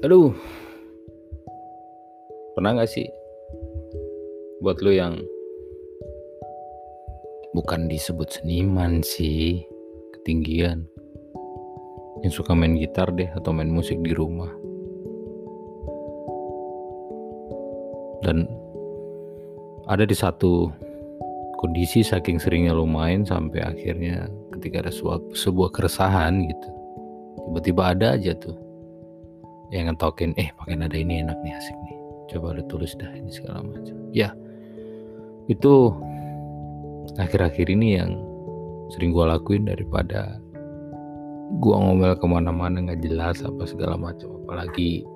Aduh, pernah gak sih buat lu yang bukan disebut seniman sih, ketinggian, yang suka main gitar deh atau main musik di rumah. Dan ada di satu kondisi saking seringnya lu main sampai akhirnya ketika ada sebuah, sebuah keresahan gitu tiba-tiba ada aja tuh yang ngetokin eh pakai nada ini enak nih asik nih. Coba lu tulis dah ini segala macam. Ya itu akhir-akhir ini yang sering gue lakuin daripada gue ngomel ke mana-mana nggak jelas apa segala macam. Apalagi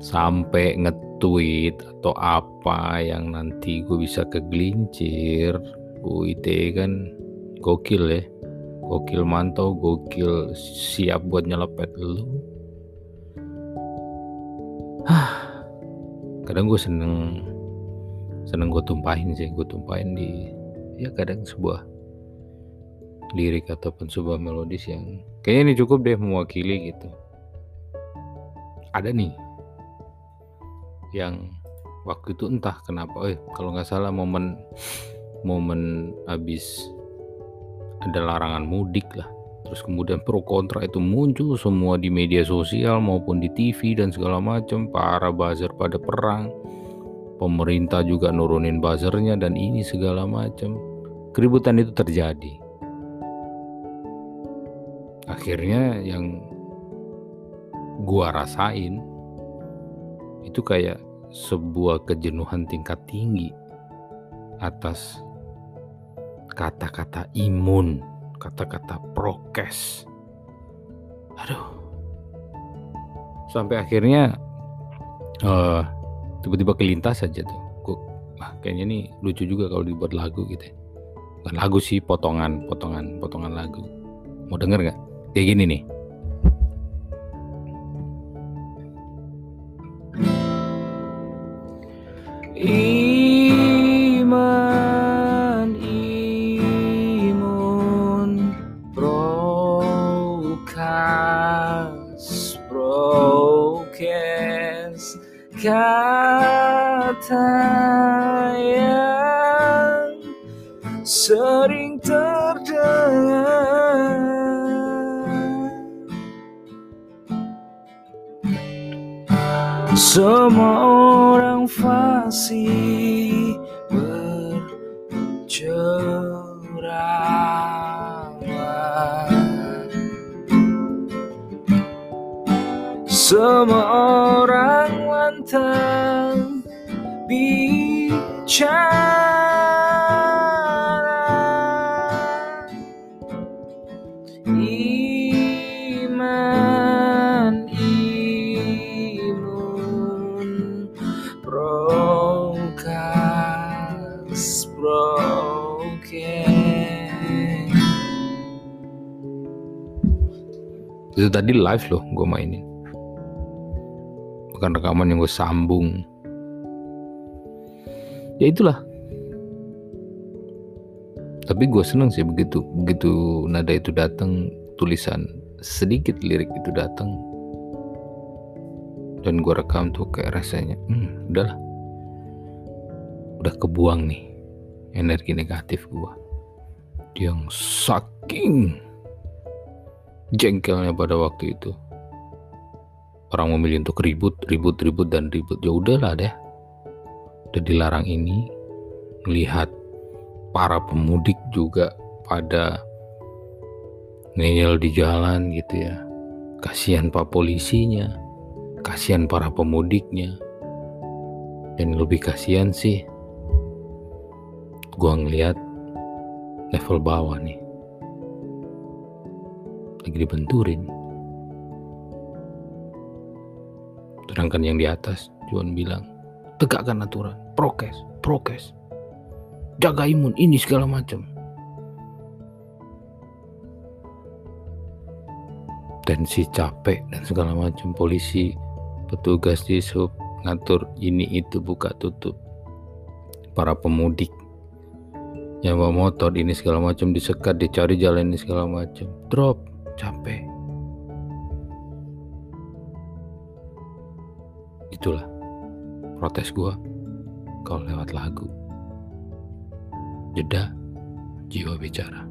sampai nge-tweet atau apa yang nanti gue bisa kegelincir. UIT kan gokil ya. Gokil mantau gokil siap buat nyelepet lu kadang gue seneng seneng gue tumpahin sih gue tumpahin di ya kadang sebuah lirik ataupun sebuah melodis yang kayaknya ini cukup deh mewakili gitu. Ada nih yang waktu itu entah kenapa eh kalau nggak salah momen momen habis ada larangan mudik lah terus kemudian pro kontra itu muncul semua di media sosial maupun di TV dan segala macam para buzzer pada perang. Pemerintah juga nurunin buzzernya dan ini segala macam. Keributan itu terjadi. Akhirnya yang gua rasain itu kayak sebuah kejenuhan tingkat tinggi atas kata-kata imun kata-kata prokes. Aduh. Sampai akhirnya uh, tiba-tiba kelintas saja tuh. Gue, ah, kayaknya nih lucu juga kalau dibuat lagu gitu. Ya. Bukan lagu sih, potongan, potongan, potongan lagu. Mau denger nggak? Kayak gini nih. Kata yang sering terdengar. Semua orang fasih berceramah Semua orang lantang bicara. Iman imun prokas proken Itu tadi live loh gue mainin bukan rekaman yang gue sambung. Ya itulah. Tapi gue seneng sih begitu begitu nada itu datang tulisan sedikit lirik itu datang dan gue rekam tuh kayak rasanya hmm, udahlah. Udah kebuang nih energi negatif gue. Yang saking jengkelnya pada waktu itu orang memilih untuk ribut, ribut, ribut dan ribut. Ya udahlah deh. Udah dilarang ini melihat para pemudik juga pada ngeyel di jalan gitu ya. Kasihan pak polisinya, kasihan para pemudiknya. Dan lebih kasihan sih gua ngeliat level bawah nih lagi dibenturin Sedangkan yang di atas Juan bilang, tegakkan aturan, prokes, prokes. Jaga imun, ini segala macam. Tensi capek dan segala macam polisi, petugas di sub ngatur ini itu buka tutup. Para pemudik yang bawa motor ini segala macam disekat, dicari jalan ini segala macam. Drop, capek itulah protes gue kalau lewat lagu. Jeda jiwa bicara